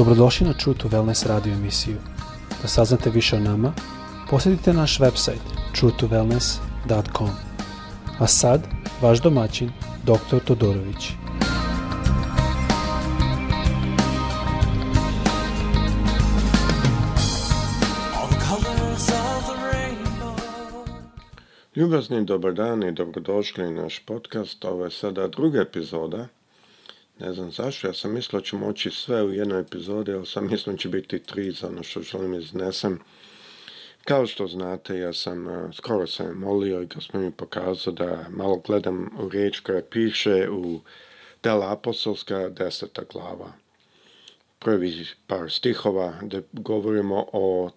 Dobrodošli na True Wellness radio emisiju. Da saznate više o nama, posjetite naš website truetowellness.com. A sad, vaš domaćin, dr. Todorović. Ljubazni dobar dan i dobrodošli naš podcast. Ovo je sada druga epizoda ne znam zašto, ja sam mislio da ću moći sve u jednoj epizodi, ali sam da će biti tri za ono što želim iznesem. Kao što znate, ja sam, eh, skoro sam molio i gospodin mi pokazao da malo gledam u riječ koja piše u Dela Apostolska deseta glava. Prvi par stihova gdje govorimo o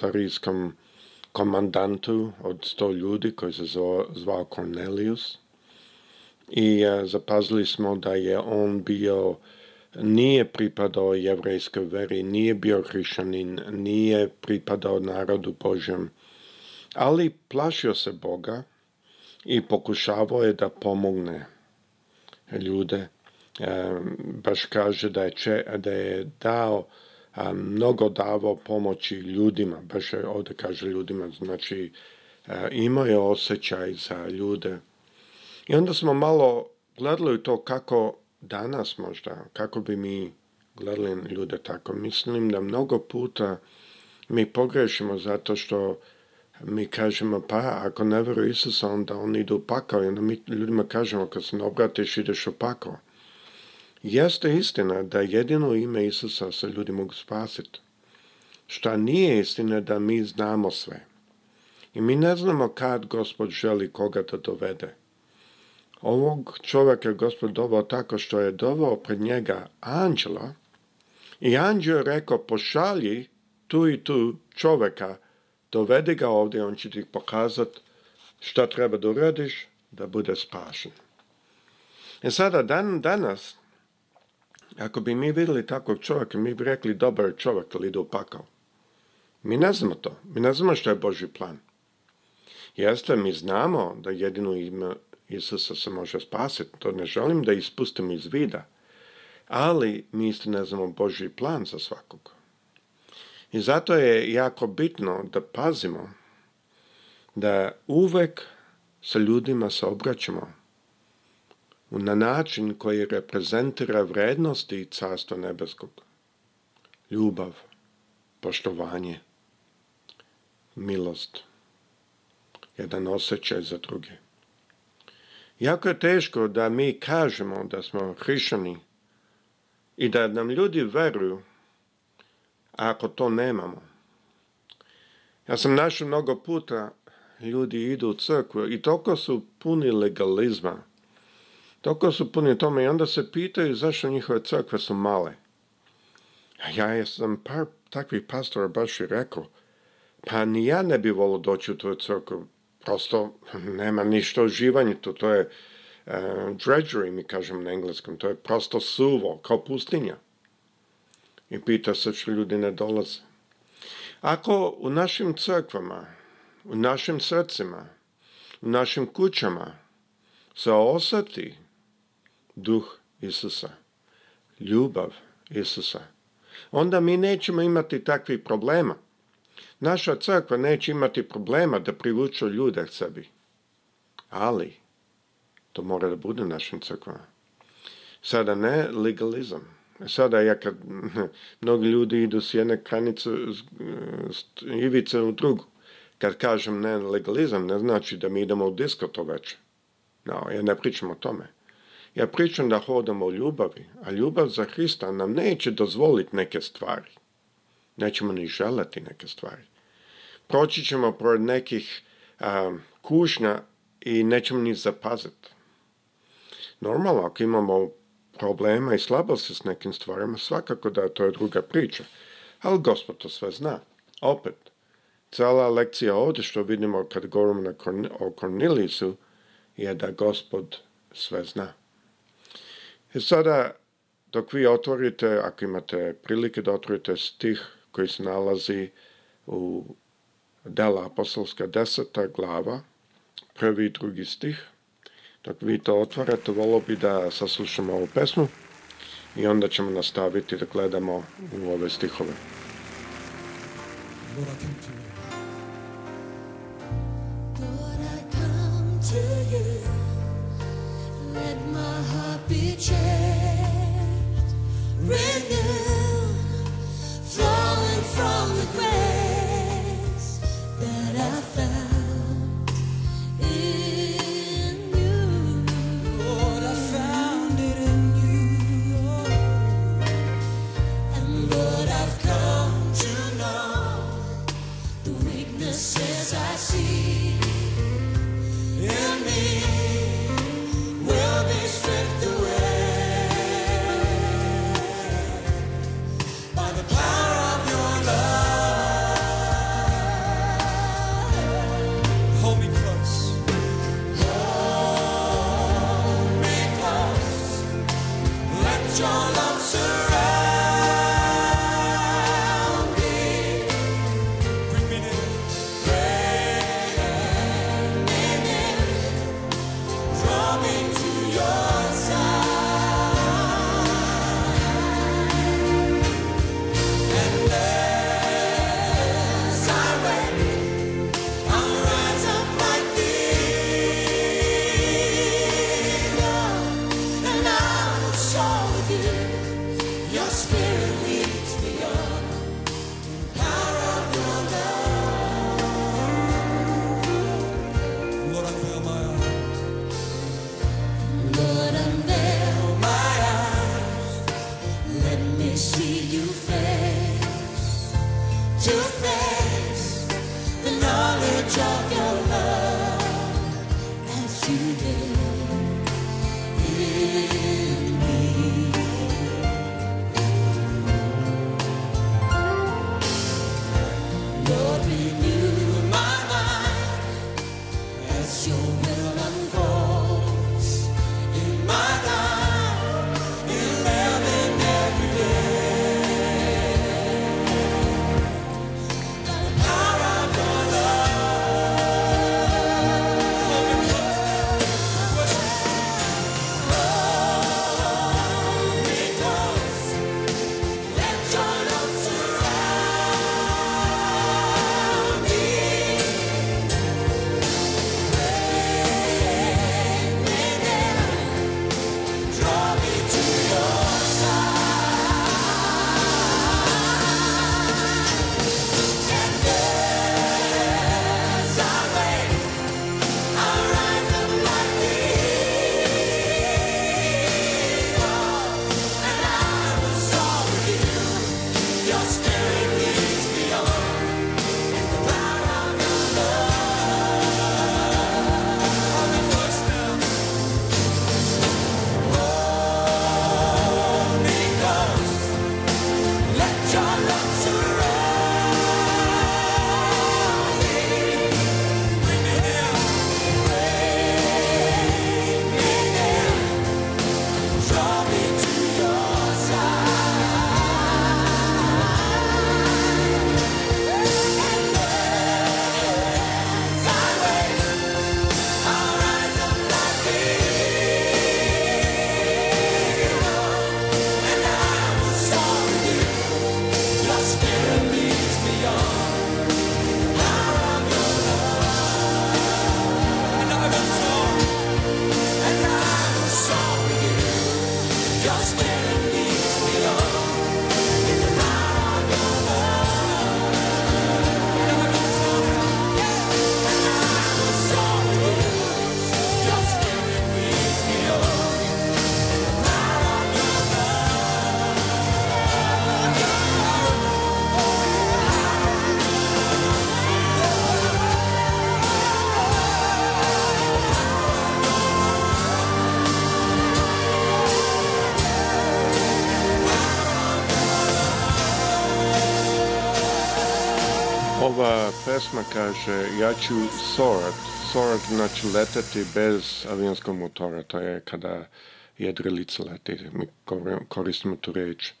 carijskom komandantu od sto ljudi koji se zvao Cornelius i e, zapazili smo da je on bio nije pripadao jevrejskoj veri, nije bio hrišanin, nije pripadao narodu Božem, ali plašio se Boga i pokušavao je da pomogne ljude. E, baš kaže da je, da je dao mnogo davao pomoći ljudima, baš ovdje kaže ljudima, znači e, imao je osjećaj za ljude i onda smo malo gledali to kako danas možda, kako bi mi gledali ljude tako. Mislim da mnogo puta mi pogrešimo zato što mi kažemo, pa ako ne Isus Isusa, onda oni idu u pakao. I onda mi ljudima kažemo, kad se ne obratiš, ideš u pakao. Jeste istina da jedino ime Isusa se ljudi mogu spasiti. Šta nije istina da mi znamo sve. I mi ne znamo kad Gospod želi koga da dovede. Ovog čovjeka je gospod dovao tako što je dovao pred njega anđela i anđel je rekao pošalji tu i tu čovjeka, dovedi ga ovdje, on će ti pokazati šta treba da uradiš da bude spašen. I e sada dan, danas, ako bi mi vidjeli takvog čovjeka, mi bi rekli dobar čovjek ili do pakao. Mi ne znamo to. Mi ne znamo što je Boži plan. Jeste, mi znamo da jedino ima Isusa se može spasiti. To ne želim da ispustim iz vida. Ali mi isto ne znamo Boži plan za svakog. I zato je jako bitno da pazimo da uvek sa ljudima se obraćamo na način koji reprezentira vrednosti Carstva Nebeskog. Ljubav, poštovanje, milost, jedan osjećaj za druge. Jako je teško da mi kažemo da smo hrišani i da nam ljudi veruju ako to nemamo. Ja sam našao mnogo puta ljudi idu u crkvu i toliko su puni legalizma. Toliko su puni tome i onda se pitaju zašto njihove crkve su male. Ja sam par takvih pastora baš i rekao, pa ni ja ne bi volio doći u tvoju crkvu, prosto nema ništa uživanje, to, to je uh, drudgery, mi kažem na engleskom, to je prosto suvo, kao pustinja. I pita se što ljudi ne dolaze. Ako u našim crkvama, u našim srcima, u našim kućama se osati duh Isusa, ljubav Isusa, onda mi nećemo imati takvih problema. Naša crkva neće imati problema da privuče ljude k sebi. Ali, to mora da bude našim crkvama. Sada ne legalizam. Sada ja kad mnogi ljudi idu s jedne kranice ivice u drugu. Kad kažem ne legalizam, ne znači da mi idemo u disko to No, ja ne pričam o tome. Ja pričam da hodamo u ljubavi, a ljubav za Hrista nam neće dozvoliti neke stvari nećemo ni želati neke stvari. Proći ćemo pored nekih a, kušnja i nećemo ni zapaziti. Normalno, ako imamo problema i slabosti s nekim stvarima, svakako da to je druga priča. Ali gospod to sve zna. Opet, cela lekcija ovdje što vidimo kad govorimo o Kornilisu je da gospod sve zna. I e sada, dok vi otvorite, ako imate prilike da otvorite stih koji se nalazi u dela apostolska deseta glava, prvi i drugi stih. Dok vi to otvarate, volio bi da saslušamo ovu pesmu i onda ćemo nastaviti da gledamo u ove stihove. to say. ova pesma kaže ja ću sorat. Sorat znači letati bez avionskog motora. To je kada jedrilica leti. Mi koristimo tu reč.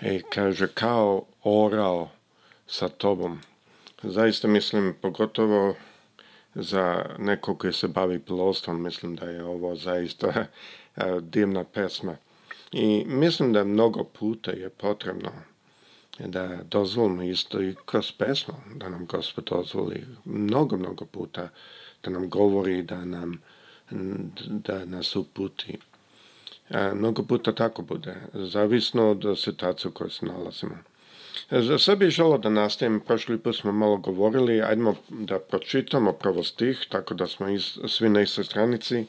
E, kaže kao orao sa tobom. Zaista mislim, pogotovo za nekog koji se bavi plovstvom, mislim da je ovo zaista eh, divna pesma. I mislim da mnogo puta je potrebno da dozvolimo isto i kroz pesmu, da nam Gospod dozvoli mnogo, mnogo puta, da nam govori, da, nam, da nas uputi. mnogo puta tako bude, zavisno od situacije u kojoj se nalazimo. Za sve bih da nastavim, prošli put smo malo govorili, ajdemo da pročitamo prvo stih, tako da smo svi na istoj stranici.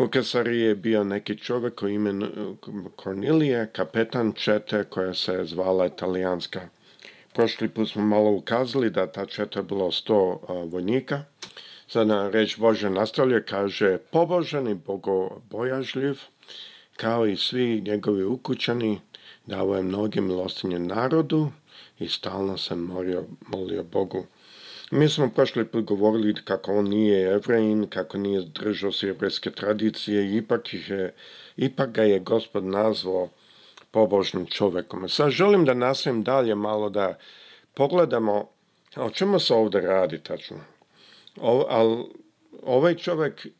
U Kesariji je bio neki čovjek koji imenu Kornilije, kapetan Čete koja se zvala Italijanska. Prošli put smo malo ukazali da ta Četa bilo sto vojnika. Sad nam reč Bože nastavlja, kaže pobožan i bogobojažljiv, kao i svi njegovi ukućani, dao je mnogim milostinje narodu i stalno se molio Bogu. Mi smo prošli put govorili kako on nije evrein, kako nije držao se tradicije, ipak, je, ipak ga je gospod nazvao pobožnim čovjekom. Sad želim da nastavim dalje malo da pogledamo o čemu se ovdje radi tačno. O, ali ovaj čovjek e,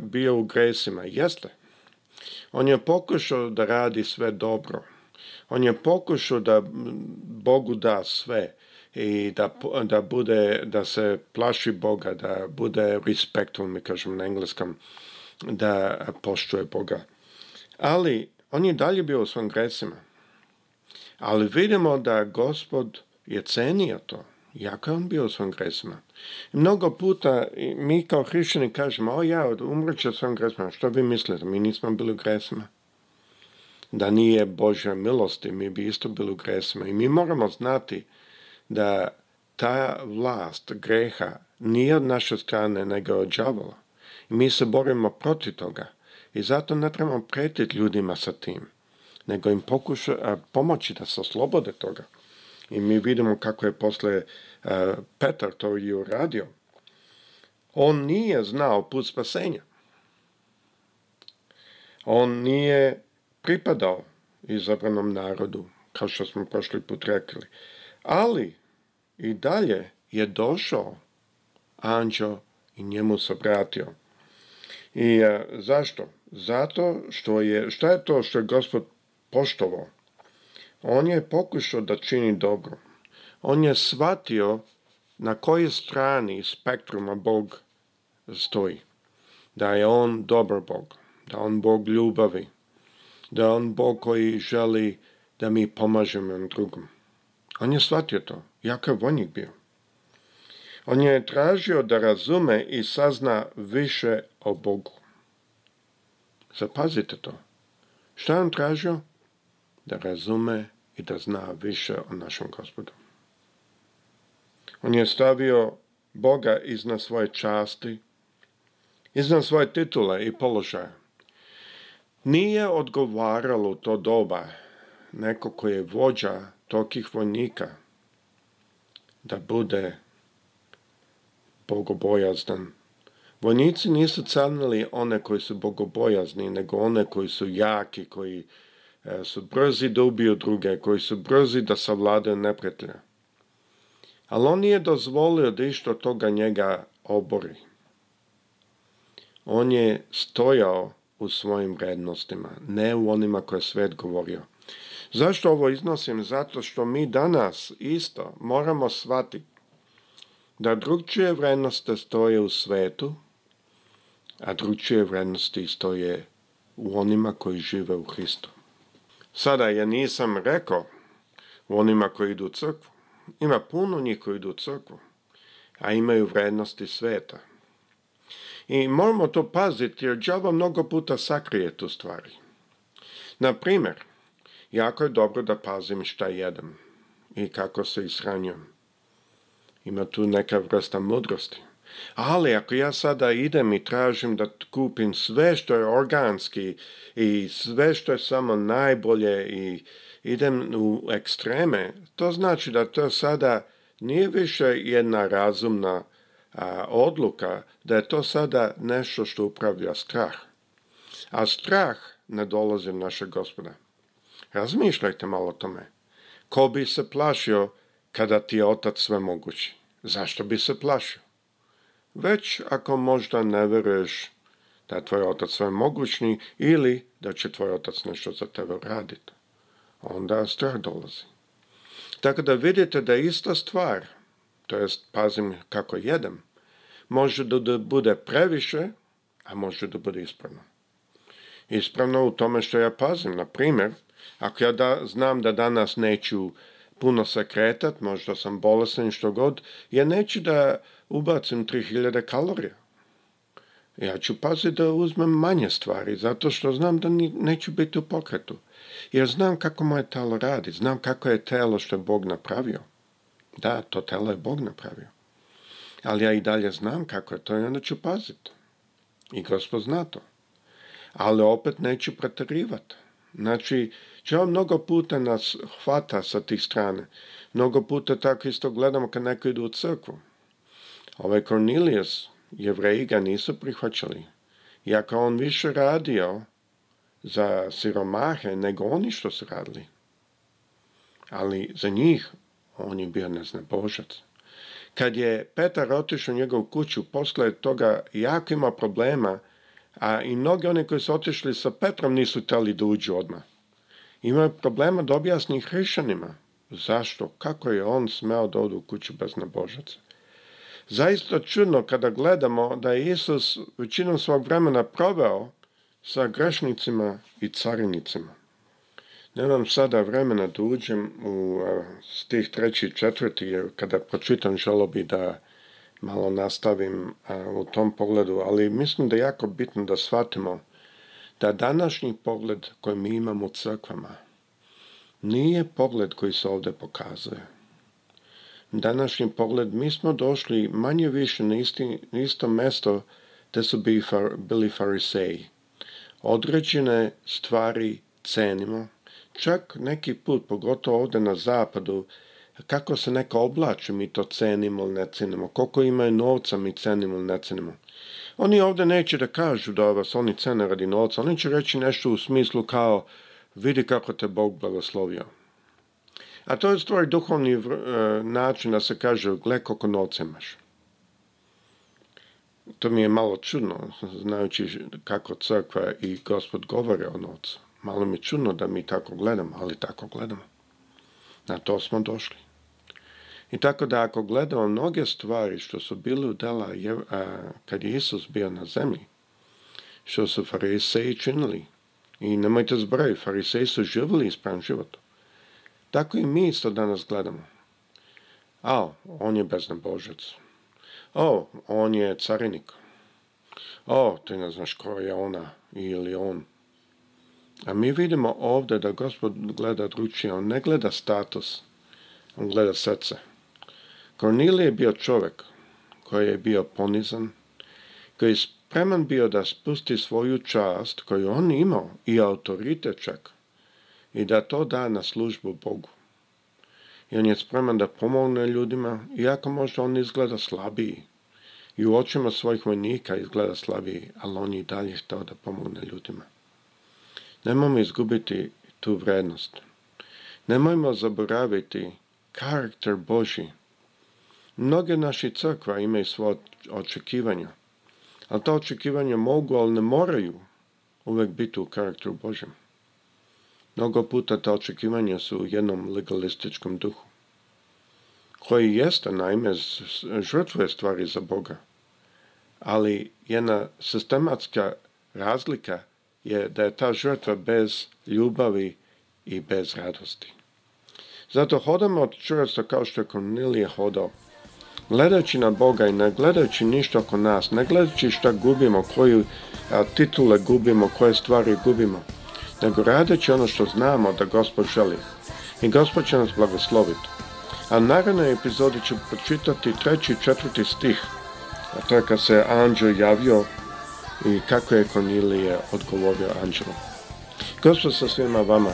bio u gresima, jeste. On je pokušao da radi sve dobro. On je pokušao da Bogu da sve i da, da bude, da se plaši Boga, da bude respektom, mi kažem na engleskom, da poštuje Boga. Ali on je dalje bio u svom grecima. Ali vidimo da gospod je cenio to. Jako je on bio u svom grecima. Mnogo puta mi kao hrišćani kažemo, o ja, umreću u svom grecima. Što vi mislite? Mi nismo bili u grecima. Da nije Božja milosti, mi bi isto bili u grecima. I mi moramo znati da ta vlast greha nije od naše strane nego od džavola. I mi se borimo protiv toga i zato ne trebamo pretiti ljudima sa tim, nego im pokuša, pomoći da se oslobode toga. I mi vidimo kako je posle Petar to i uradio. On nije znao put spasenja. On nije pripadao izabranom narodu, kao što smo prošli put rekli. Ali i dalje je došao anđeo i njemu se obratio. I e, zašto? Zato što je, šta je to što je gospod poštovao? On je pokušao da čini dobro. On je shvatio na kojoj strani spektruma Bog stoji. Da je on dobar Bog, da on Bog ljubavi, da on Bog koji želi da mi pomažemo drugom. On je shvatio to. Jakav vojnik bio. On je tražio da razume i sazna više o Bogu. Zapazite to. Šta je on tražio? Da razume i da zna više o našem gospodu. On je stavio Boga iznad svoje časti, iznad svoje titule i položaja. Nije odgovaralo to doba neko ko je vođa tokih vojnika da bude Bogobojazdan Vojnici nisu canili one koji su bogobojazni, nego one koji su jaki, koji e, su brzi da ubiju druge, koji su brzi da savladaju neprijatelja. Ali on nije dozvolio da išto toga njega obori. On je stojao u svojim vrednostima, ne u onima koje je svet govorio. Zašto ovo iznosim? Zato što mi danas isto moramo shvatiti da drugčije vrednosti stoje u svetu, a drugčije vrednosti stoje u onima koji žive u Hristu. Sada ja nisam rekao u onima koji idu u crkvu. Ima puno njih koji idu u crkvu, a imaju vrednosti sveta. I moramo to paziti jer džava mnogo puta sakrije tu stvari. Na primjer, Jako je dobro da pazim šta jedem i kako se ishranjujem. Ima tu neka vrsta mudrosti. Ali ako ja sada idem i tražim da kupim sve što je organski i sve što je samo najbolje i idem u ekstreme, to znači da to sada nije više jedna razumna odluka, da je to sada nešto što upravlja strah. A strah ne dolazi našeg gospoda. Razmišljajte malo o tome. Ko bi se plašio kada ti je otac sve mogući? Zašto bi se plašio? Već ako možda ne veruješ da je tvoj otac sve mogućni ili da će tvoj otac nešto za tebe raditi. Onda strah dolazi. Tako da vidite da je ista stvar, to jest pazim kako jedem, može da bude previše, a može da bude ispravno. Ispravno u tome što ja pazim, na primjer, ako ja da, znam da danas neću puno se kretat, možda sam i što god, ja neću da ubacim 3000 kalorija. Ja ću paziti da uzmem manje stvari, zato što znam da neću biti u pokretu. Jer znam kako moje telo radi, znam kako je telo što je Bog napravio. Da, to telo je Bog napravio. Ali ja i dalje znam kako je to i onda ću paziti. I gospod zna to. Ali opet neću pretarivati. Znači, on mnogo puta nas hvata sa tih strane. Mnogo puta tako isto gledamo kad neko idu u crkvu. Ovaj Cornelius, jevreji ga nisu prihvaćali. Iako on više radio za siromahe nego oni što su radili. Ali za njih on je bio neznabožac. Kad je Petar otišao u njegovu kuću, posle toga jako imao problema a i mnogi oni koji su otišli sa Petrom nisu htjeli da uđu odmah. Imaju problema da objasni hrišanima zašto, kako je on smeo da odu u kuću bez nabožaca. Zaista čudno kada gledamo da je Isus većinom svog vremena proveo sa grešnicima i carinicima. Nemam sada vremena da uđem u stih treći i četvrti, kada pročitam želo bi da malo nastavim e, u tom pogledu, ali mislim da je jako bitno da shvatimo da današnji pogled koji mi imamo u crkvama nije pogled koji se ovdje pokazuje. Današnji pogled, mi smo došli manje više na, isti, isto mjesto te su bili, bili fariseji. Određene stvari cenimo, čak neki put, pogotovo ovdje na zapadu, kako se neka oblači, mi to cenimo ili ne cenimo, koliko imaju novca, mi cenimo ili ne cenimo. Oni ovdje neće da kažu da vas oni cene radi novca, oni će reći nešto u smislu kao vidi kako te Bog blagoslovio. A to je stvari duhovni e, način da se kaže gle koliko novca imaš. To mi je malo čudno, znajući kako crkva i gospod govore o novcu. Malo mi je čudno da mi tako gledamo, ali tako gledamo. Na to smo došli. I tako da ako gledamo mnoge stvari što su bile udala kad je Isus bio na zemlji, što su fariseji činili, i nemojte zbroj, fariseji su živjeli ispravan život. Tako i mi isto danas gledamo. A, on je beznabožac. O, on je carinik. O, ti ne znaš ko je ona ili on. A mi vidimo ovdje da gospod gleda dručije, on ne gleda status, on gleda srce. Kornilije je bio čovjek koji je bio ponizan, koji je spreman bio da spusti svoju čast koju on imao i autoritet čak i da to da na službu Bogu. I on je spreman da pomogne ljudima, iako možda on izgleda slabiji. I u očima svojih vojnika izgleda slabiji, ali on je i dalje htio da pomogne ljudima. Nemojmo izgubiti tu vrednost. Nemojmo zaboraviti karakter Boži Mnoge naši crkva imaju svoje očekivanja, ali ta očekivanja mogu, ali ne moraju uvek biti u karakteru Božem. Mnogo puta ta očekivanja su u jednom legalističkom duhu, koji jeste, naime, žrtvuje stvari za Boga, ali jedna sistematska razlika je da je ta žrtva bez ljubavi i bez radosti. Zato hodamo čvrsto kao što je Kornilije hodao, Gledajući na Boga i ne gledajući ništa oko nas, ne gledajući šta gubimo, koju titule gubimo, koje stvari gubimo, nego radeći ono što znamo da Gospod želi. I Gospod će nas blagosloviti. A je epizodi ću pročitati treći i četvrti stih, a to je kad se anđel javio i kako je Konilije odgovorio anđelu. Gospod sa svima vama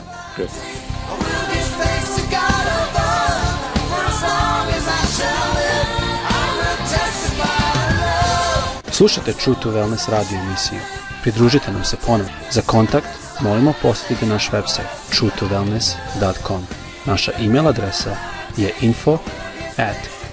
Slušajte True to Wellness radio emisiju. Pridružite nam se ponovno. Za kontakt molimo posjetite naš website truetowellness.com. Naša email adresa je info at